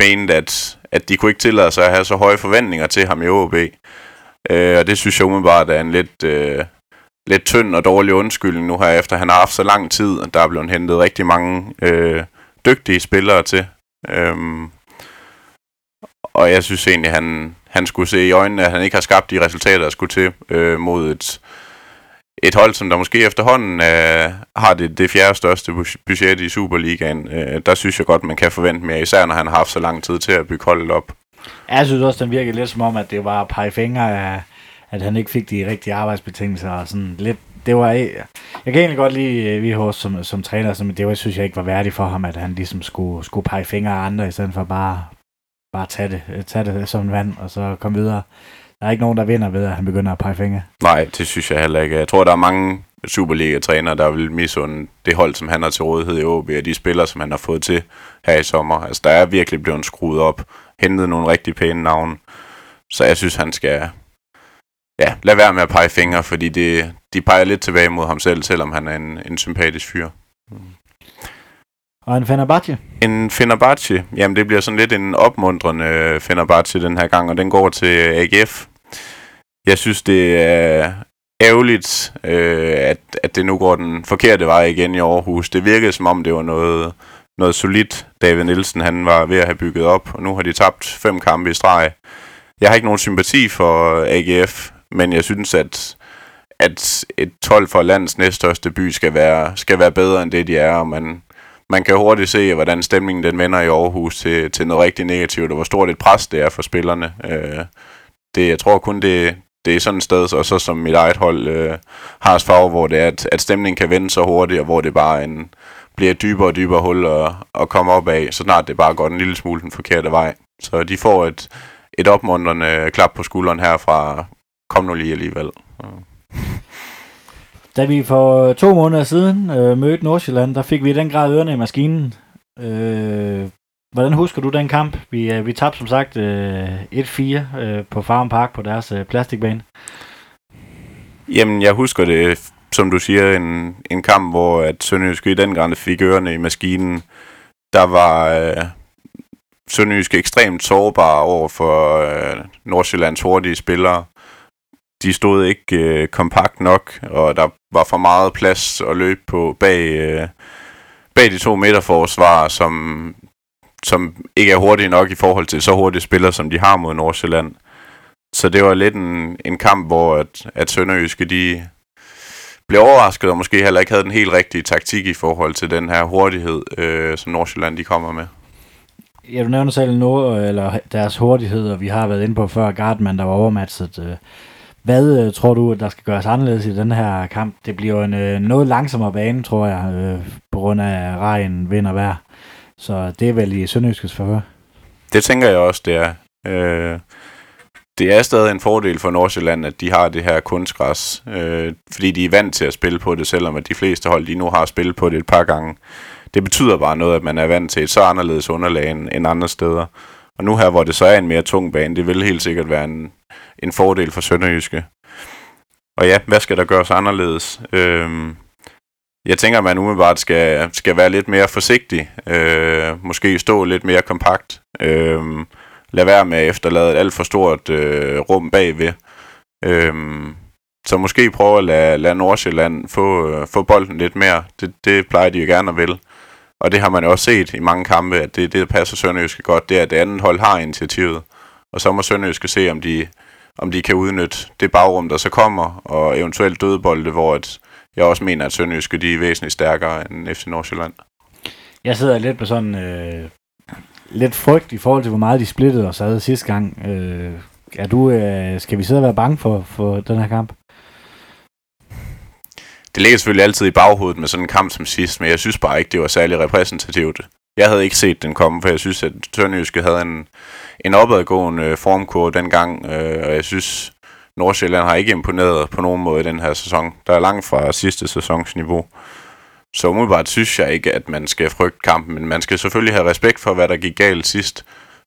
mente, at, at de kunne ikke tillade sig at have så høje forventninger til ham i OB. Øh, og det synes jeg umiddelbart er en lidt, øh, lidt tynd og dårlig undskyldning nu her, efter han har haft så lang tid, at der er blevet hentet rigtig mange øh, dygtige spillere til. Øh, og jeg synes egentlig, han, han skulle se i øjnene, at han ikke har skabt de resultater, der skulle til øh, mod et, et hold, som der måske efterhånden øh, har det, det fjerde største budget i Superligaen. Øh, der synes jeg godt, man kan forvente mere, især når han har haft så lang tid til at bygge holdet op. Jeg synes også, den virker lidt som om, at det var at pege fingre af, at han ikke fik de rigtige arbejdsbetingelser. Og sådan lidt, det var, jeg kan egentlig godt lide øh, VH som, som træner, men det var, synes jeg ikke var værdigt for ham, at han ligesom skulle, skulle pege fingre af andre, i stedet for bare bare tage det, øh, tage det som en vand, og så komme videre. Der er ikke nogen, der vinder ved, at han begynder at pege fingre. Nej, det synes jeg heller ikke. Jeg tror, der er mange Superliga-trænere, der vil misunde det hold, som han har til rådighed i OB, og de spillere, som han har fået til her i sommer. Altså, der er virkelig blevet skruet op, hentet nogle rigtig pæne navne. Så jeg synes, han skal ja, lade være med at pege fingre, fordi det, de peger lidt tilbage mod ham selv, selvom han er en, en sympatisk fyr. Og en Fenerbahce? En Fenerbahce, jamen det bliver sådan lidt en opmuntrende øh, Fenerbahce den her gang, og den går til øh, AGF. Jeg synes, det er ærgerligt, øh, at, at det nu går den forkerte vej igen i Aarhus. Det virkede som om, det var noget, noget solidt, David Nielsen han var ved at have bygget op, og nu har de tabt fem kampe i streg. Jeg har ikke nogen sympati for øh, AGF, men jeg synes, at, at et 12 for landets næststørste by skal være, skal være bedre end det, de er, og man, man kan hurtigt se, hvordan stemningen den vender i Aarhus til, til noget rigtig negativt, og hvor stort et pres det er for spillerne. Øh, det, jeg tror kun, det, det er sådan et sted, og så som mit eget hold øh, har farve, hvor det er, at, at stemningen kan vende så hurtigt, og hvor det bare en, bliver et dybere og dybere hul at, at komme op af, så snart det bare går en lille smule den forkerte vej. Så de får et, et opmuntrende klap på skulderen her fra kom nu lige alligevel. Mm. Da vi for to måneder siden øh, mødte Nordsjælland, der fik vi den grad ørerne i maskinen. Øh, hvordan husker du den kamp? Vi, øh, vi tabte som sagt øh, 1-4 øh, på Farm Park på deres øh, plastikbane. Jamen, jeg husker det, som du siger, en, en kamp, hvor at Sønderjyske i den grad fik ørerne i maskinen. Der var øh, Sønderjyske ekstremt sårbare over for øh, Nordsjællands hurtige spillere de stod ikke øh, kompakt nok, og der var for meget plads at løbe på bag, øh, bag de to midterforsvar, som, som ikke er hurtige nok i forhold til så hurtige spillere, som de har mod Nordsjælland. Så det var lidt en, en kamp, hvor at, at Sønderjyske de blev overrasket, og måske heller ikke havde den helt rigtige taktik i forhold til den her hurtighed, øh, som Nordsjælland de kommer med. Ja, du nævner selv noget, eller deres hurtighed, og vi har været inde på før Gardman, der var overmatchet. Øh hvad øh, tror du, der skal gøres anderledes i den her kamp? Det bliver en øh, noget langsommere bane, tror jeg, øh, på grund af regn, vind og vejr. Så det er vel i Sønderjyskets forhør. Det tænker jeg også, det er. Øh, det er stadig en fordel for Nordsjælland, at de har det her kunstgræs, øh, fordi de er vant til at spille på det, selvom at de fleste hold lige nu har spillet på det et par gange. Det betyder bare noget, at man er vant til et så anderledes underlag end, end andre steder. Og nu her, hvor det så er en mere tung bane, det vil helt sikkert være en, en fordel for Sønderjyske. Og ja, hvad skal der gøres anderledes? Øhm, jeg tænker, at man umiddelbart skal, skal være lidt mere forsigtig. Øh, måske stå lidt mere kompakt. Øh, lad være med at efterlade et alt for stort øh, rum bagved. Øh, så måske prøve at lade, lade Nordsjælland få, øh, få bolden lidt mere. Det, det plejer de jo gerne at vil. Og det har man også set i mange kampe, at det, det der passer Sønderjyske godt, det er, at det andet hold har initiativet. Og så må Sønderjyske se, om de, om de kan udnytte det bagrum, der så kommer, og eventuelt dødbolde, hvor et, jeg også mener, at Sønderjyske de er væsentligt stærkere end FC Nordsjælland. Jeg sidder lidt på sådan øh, lidt frygt i forhold til, hvor meget de splittede os ad sidste gang. Øh, er du, øh, skal vi sidde og være bange for, for den her kamp? Det ligger selvfølgelig altid i baghovedet med sådan en kamp som sidst, men jeg synes bare ikke, det var særlig repræsentativt. Jeg havde ikke set den komme, for jeg synes, at Tørnjyske havde en, en opadgående øh, formkurve dengang, øh, og jeg synes, Nordsjælland har ikke imponeret på nogen måde i den her sæson. Der er langt fra sidste sæsons niveau. Så umiddelbart synes jeg ikke, at man skal frygte kampen, men man skal selvfølgelig have respekt for, hvad der gik galt sidst.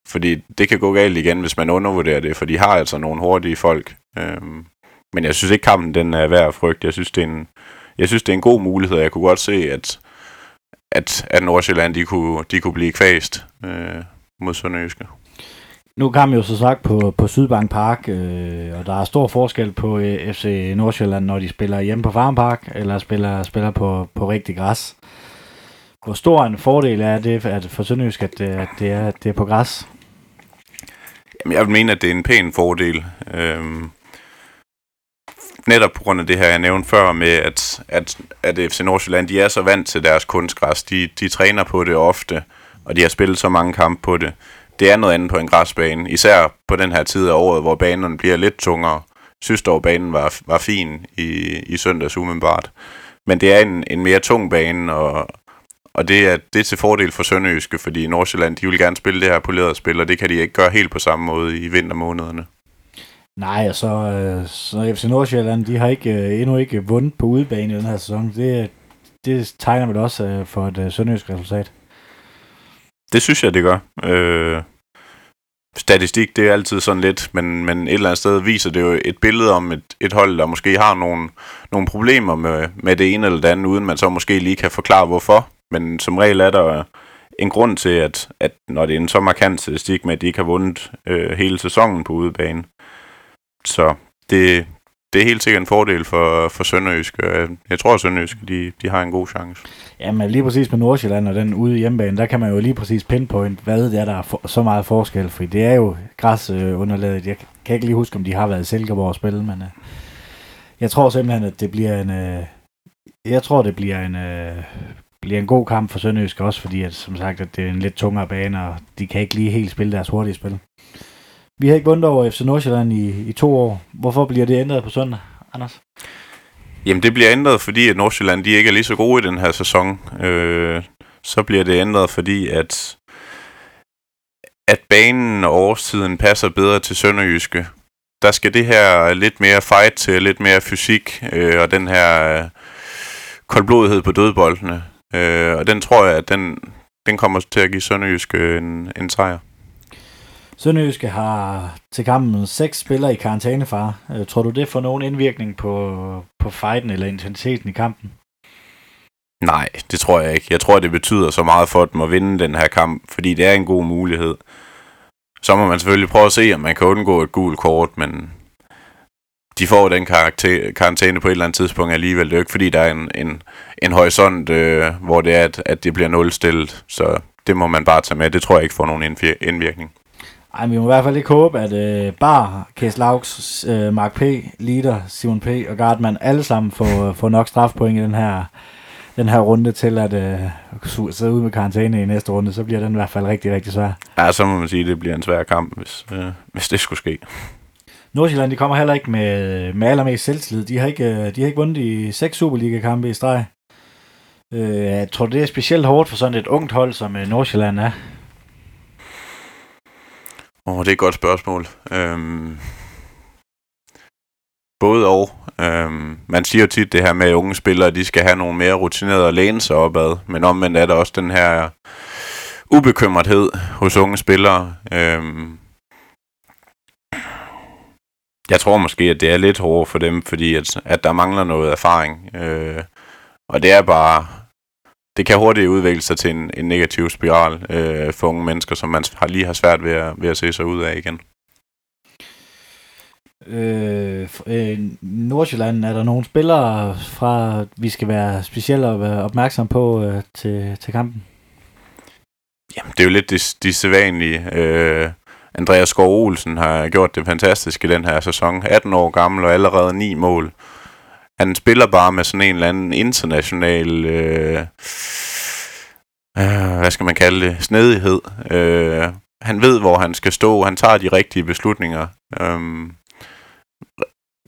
Fordi det kan gå galt igen, hvis man undervurderer det, for de har altså nogle hurtige folk. Øhm, men jeg synes ikke, kampen den er værd at frygte. Jeg synes, det er en, jeg synes, det er en god mulighed, og jeg kunne godt se, at, at, at Nordsjælland de kunne, de kunne blive kvæst øh, mod Sønderjyske. Nu man jo så sagt på, på Sydbank Park, øh, og der er stor forskel på øh, FC Nordsjælland, når de spiller hjemme på Farm Park, eller spiller, spiller på, på rigtig græs. Hvor stor en fordel er det at for Sønderjysk, at, at, det er, at det er på græs? Jamen, jeg vil mene, at det er en pæn fordel. Øhm, netop på grund af det her, jeg nævnte før med, at, at, at FC Nordsjælland, de er så vant til deres kunstgræs. De, de træner på det ofte, og de har spillet så mange kampe på det. Det er noget andet på en græsbane, især på den her tid af året, hvor banerne bliver lidt tungere. Synes banen var, var fin i, i søndags umiddelbart. Men det er en, en mere tung bane, og, og det er, det er til fordel for Sønderjyske, fordi Nordsjælland, de vil gerne spille det her polerede spil, og det kan de ikke gøre helt på samme måde i vintermånederne. Nej, og så, øh, så FC Nordsjælland, de har ikke, øh, endnu ikke vundet på udebane i den her sæson. Det, det tegner vel også øh, for et øh, sønderjysk resultat. Det synes jeg, det gør. Øh, statistik, det er altid sådan lidt, men, men et eller andet sted viser det jo et billede om et, et hold, der måske har nogle, nogle problemer med, med det ene eller det andet, uden man så måske lige kan forklare hvorfor. Men som regel er der en grund til, at, at når det er en så markant statistik med, at de ikke har vundet øh, hele sæsonen på udebane. Så det, det er helt sikkert en fordel for, for Sønderjysk. Jeg tror, at Sønderjysk de, de har en god chance. Jamen lige præcis med Nordsjælland og den ude i hjemmebane, der kan man jo lige præcis pinpoint, hvad det er, der er for, så meget forskel. For det er jo græsunderlaget. Øh, jeg kan ikke lige huske, om de har været i Silkeborg og spille, men uh, jeg tror simpelthen, at det bliver en... Uh, jeg tror, det bliver en, uh, bliver en god kamp for Sønderjysk også, fordi at, som sagt, at det er en lidt tungere bane, og de kan ikke lige helt spille deres hurtige spil. Vi har ikke vundet over FC Nordsjælland i, i to år. Hvorfor bliver det ændret på søndag, Anders? Jamen, det bliver ændret, fordi at Nordsjælland de ikke er lige så gode i den her sæson. Øh, så bliver det ændret, fordi at, at banen og årstiden passer bedre til Sønderjyske. Der skal det her lidt mere fight til, lidt mere fysik, øh, og den her øh, koldblodighed på dødboldene. Øh, og den tror jeg, at den, den kommer til at give Sønderjyske en, en sejr. Sønderjyske har til kampen seks spillere i karantænefar. Øh, tror du, det får nogen indvirkning på, på fighten eller intensiteten i kampen? Nej, det tror jeg ikke. Jeg tror, det betyder så meget for dem at vinde den her kamp, fordi det er en god mulighed. Så må man selvfølgelig prøve at se, om man kan undgå et gult kort, men de får den karakter, karantæne på et eller andet tidspunkt alligevel. Det er jo ikke, fordi der er en, en, en horisont, øh, hvor det er, at, at det bliver nulstillet. Så det må man bare tage med. Det tror jeg ikke får nogen indvirkning. Ej, vi må i hvert fald ikke håbe, at øh, Bar, Kæs Laux, øh, Mark P., Lider, Simon P. og Gardman alle sammen får, får nok strafpoint i den her, den her runde til at øh, sidde ud med karantæne i næste runde, så bliver den i hvert fald rigtig, rigtig svær. Ja, så må man sige, at det bliver en svær kamp, hvis, øh, hvis det skulle ske. Nordsjælland, de kommer heller ikke med, med allermest selvtillid. De har ikke, øh, de har ikke vundet i seks Superliga-kampe i streg. Øh, jeg tror, det er specielt hårdt for sådan et ungt hold, som øh, Nordsjælland er. Åh, oh, det er et godt spørgsmål. Øhm, både og. Øhm, man siger jo tit det her med, at unge spillere, de skal have nogle mere rutinerede at læne sig opad. Men omvendt er der også den her ubekymrethed hos unge spillere. Øhm, jeg tror måske, at det er lidt hårdere for dem, fordi at, at der mangler noget erfaring. Øh, og det er bare det kan hurtigt udvikle sig til en, en negativ spiral øh, for unge mennesker, som man har lige har svært ved at, ved at se sig ud af igen. Øh, øh, Nordsjælland, er der nogle spillere fra, vi skal være specielt opmærksom på øh, til, til kampen? Jamen, det er jo lidt de, de sædvanlige. Øh, Andreas Skov Olsen har gjort det fantastisk i den her sæson. 18 år gammel og allerede 9 mål han spiller bare med sådan en eller anden international, øh, øh, hvad skal man kalde det, snedighed. Øh, han ved, hvor han skal stå, han tager de rigtige beslutninger. Øh,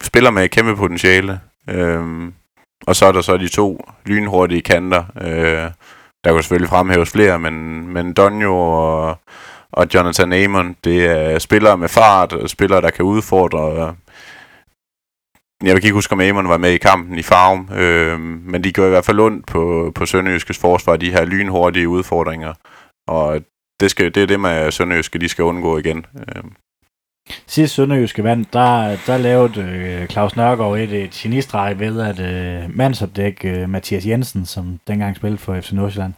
spiller med et kæmpe potentiale. Øh, og så er der så de to lynhurtige kanter. Øh, der kan selvfølgelig fremhæves flere, men, men Donjo og, og Jonathan Amon, det er spillere med fart, spillere, der kan udfordre jeg kan ikke huske, om Amon var med i kampen i Farum, øh, men de gør i hvert fald ondt på, på Sønderjyskes forsvar, de her lynhurtige udfordringer. Og det, skal, det er det med Sønderjyske, de skal undgå igen. Øh. Sidste Sønderjyske vand, der, der lavede øh, Claus Nørgaard et, et genistreg ved at øh, mandsopdække øh, Mathias Jensen, som dengang spillede for FC Nordsjælland.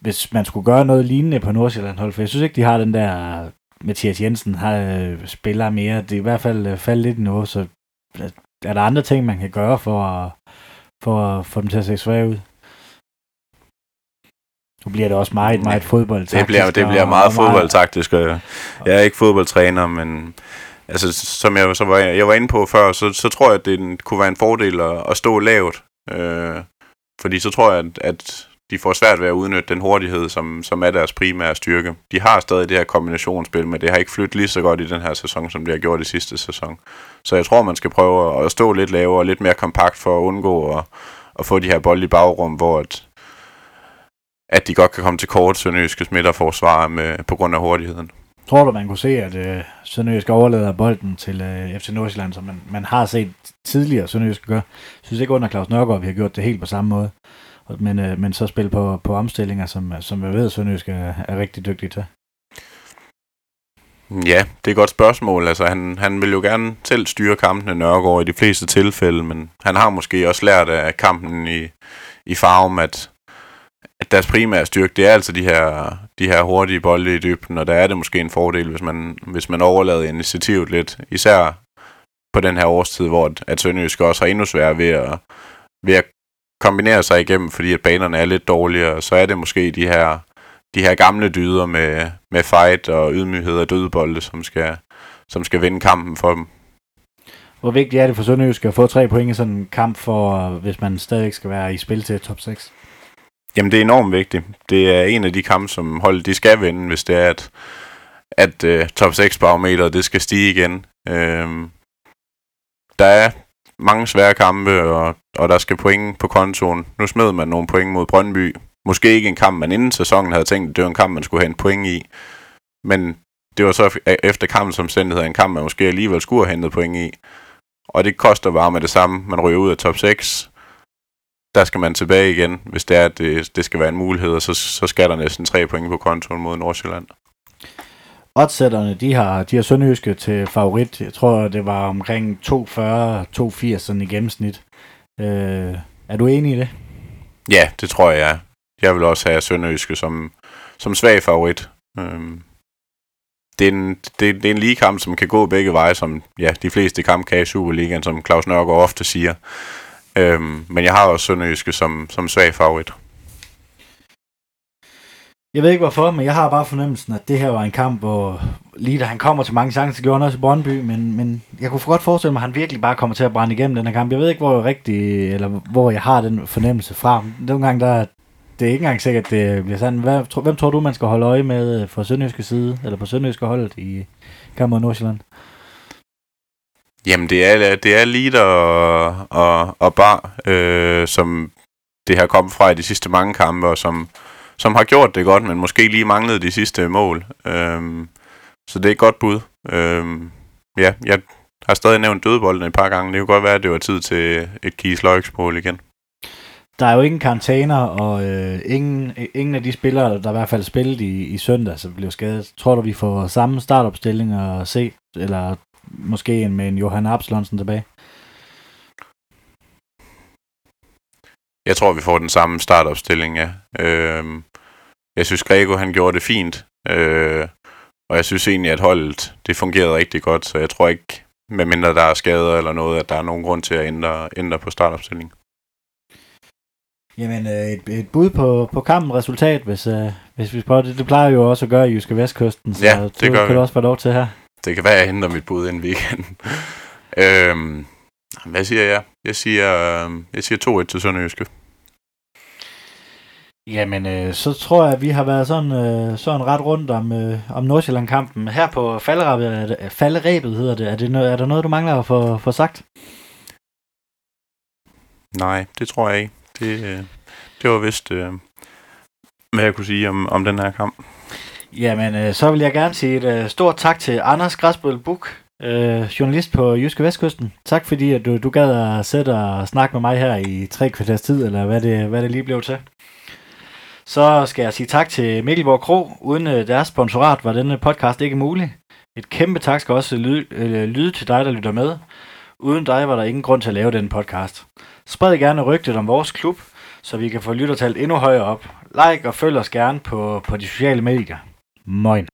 Hvis man skulle gøre noget lignende på Nordsjælland hold, for jeg synes ikke, de har den der Mathias Jensen har øh, spiller mere. Det er i hvert fald øh, faldet lidt i noget, så er der andre ting, man kan gøre for at, for at få dem til at se svage ud? Nu bliver det også meget, meget fodboldtaktisk. Det bliver, det bliver meget fodboldtaktisk. Jeg er ikke fodboldtræner, men altså, som jeg, så var, jeg var inde på før, så, så tror jeg, at det kunne være en fordel at, at stå lavt. Øh, fordi så tror jeg, at, at de får svært ved at udnytte den hurtighed, som, som er deres primære styrke. De har stadig det her kombinationsspil, men det har ikke flyttet lige så godt i den her sæson, som det har gjort i sidste sæson. Så jeg tror, man skal prøve at stå lidt lavere og lidt mere kompakt for at undgå at, at få de her bolde i bagrum, hvor at, at de godt kan komme til kort sønderjyske midterforsvar med, på grund af hurtigheden. Tror du, man kunne se, at øh, Sønderjysk overlader bolden til øh, FC Nordsjælland, som man, man har set tidligere Sønderjysk gøre? Jeg synes ikke under Claus Nørgaard, vi har gjort det helt på samme måde. Men, øh, men så spille på, på omstillinger, som, som jeg ved, Sønderjysk er, er rigtig dygtig til. Ja, det er et godt spørgsmål. Altså, han, han vil jo gerne selv styre kampene Nørregård i de fleste tilfælde, men han har måske også lært af kampen i, i Farum, at, at deres primære styrke, det er altså de her, de her hurtige bolde i dybden, og der er det måske en fordel, hvis man, hvis man overlader initiativet lidt, især på den her årstid, hvor at Sønderjysk også har endnu sværere ved at, ved at kombinere sig igennem, fordi at banerne er lidt dårligere, så er det måske de her, de her gamle dyder med, med fight og ydmyghed og dødbolde, som skal, som skal vinde kampen for dem. Hvor vigtigt er det for Sønderjysk at få tre point i sådan en kamp, for, hvis man stadig skal være i spil til top 6? Jamen, det er enormt vigtigt. Det er en af de kampe, som holdet de skal vinde, hvis det er, at, at uh, top 6-barometeret det skal stige igen. Uh, der er mange svære kampe, og, og der skal point på kontoen. Nu smed man nogle point mod Brøndby. Måske ikke en kamp, man inden sæsonen havde tænkt, at det var en kamp, man skulle have en point i. Men det var så efter kampens omstændigheder en kamp, man måske alligevel skulle have hentet point i. Og det koster bare med det samme. Man ryger ud af top 6. Der skal man tilbage igen, hvis det er, at det, det skal være en mulighed, og så, så skal der næsten tre point på kontoen mod Nordsjælland. Oddsætterne, de har, de har Sønderjyske til favorit. Jeg tror, det var omkring 2,40-2,80 i gennemsnit. Øh, er du enig i det? Ja, det tror jeg. Jeg vil også have Sønderjyske som, som svag favorit. Øhm, det, er en, det, det er en lige kamp, som kan gå begge veje, som ja, de fleste kampe kan i Superligaen, som Claus Nørgaard ofte siger. Øhm, men jeg har også Sønderjyske som, som svag favorit. Jeg ved ikke hvorfor, men jeg har bare fornemmelsen, at det her var en kamp, hvor lige da han kommer til mange chancer, gjorde han også i Brøndby, men, men jeg kunne godt forestille mig, at han virkelig bare kommer til at brænde igennem den her kamp. Jeg ved ikke, hvor jeg rigtig, eller hvor jeg har den fornemmelse fra. Nogle gange, der, det er ikke engang sikkert, at det bliver sådan. Hvad, hvem tror du, man skal holde øje med øh, fra Sønderjyske side, eller på Sønderjyske holdet i kampen mod Nordsjælland? Jamen, det er, det er Lider og, og, og Bar, øh, som det har kommet fra i de sidste mange kampe, og som, som har gjort det godt, men måske lige manglede de sidste mål. Øh, så det er et godt bud. Øh, ja, jeg har stadig nævnt dødbolden et par gange. Det kunne godt være, at det var tid til et Kies igen der er jo ingen karantæner, og øh, ingen, ingen af de spillere, der i hvert fald spillede i, i søndag, som blev skadet. Tror du, vi får samme startopstilling at se, eller måske en med en Johan Absalonsen tilbage? Jeg tror, vi får den samme startopstilling, ja. Øh, jeg synes, Grego han gjorde det fint, øh, og jeg synes egentlig, at holdet det fungerede rigtig godt, så jeg tror ikke, medmindre der er skader eller noget, at der er nogen grund til at ændre, ændre på startopstillingen. Jamen, øh, et, et bud på, på kampen resultat, hvis, øh, hvis vi prøver det. Det plejer jo også at gøre i Jyske Vestkysten, så ja, det, det gør kan du også få lov til her. Det kan være, at jeg henter mit bud inden weekenden. øhm, hvad siger jeg? Jeg siger, øh, jeg siger 2-1 til Sønderjyske. Jamen, øh, så tror jeg, at vi har været sådan, øh, sådan ret rundt om, øh, om Nordsjælland-kampen. Her på falderæbet, falderæbet hedder det. Er, det er der noget, du mangler at få, få sagt? Nej, det tror jeg ikke. Det, øh, det var vist, øh, hvad jeg kunne sige om, om den her kamp. Jamen, øh, så vil jeg gerne sige et øh, stort tak til Anders Græsbøl Buk, øh, journalist på Jyske Vestkysten. Tak fordi, at du, du gad at sætte og snakke med mig her i tre kvarters tid, eller hvad det, hvad det lige blev til. Så skal jeg sige tak til Mikkelborg Kro. Uden øh, deres sponsorat var denne podcast ikke mulig. Et kæmpe tak skal også lyde, øh, lyde til dig, der lytter med. Uden dig var der ingen grund til at lave den podcast. Spred gerne rygtet om vores klub, så vi kan få lyttertallet endnu højere op. Like og følg os gerne på, på de sociale medier. Moin.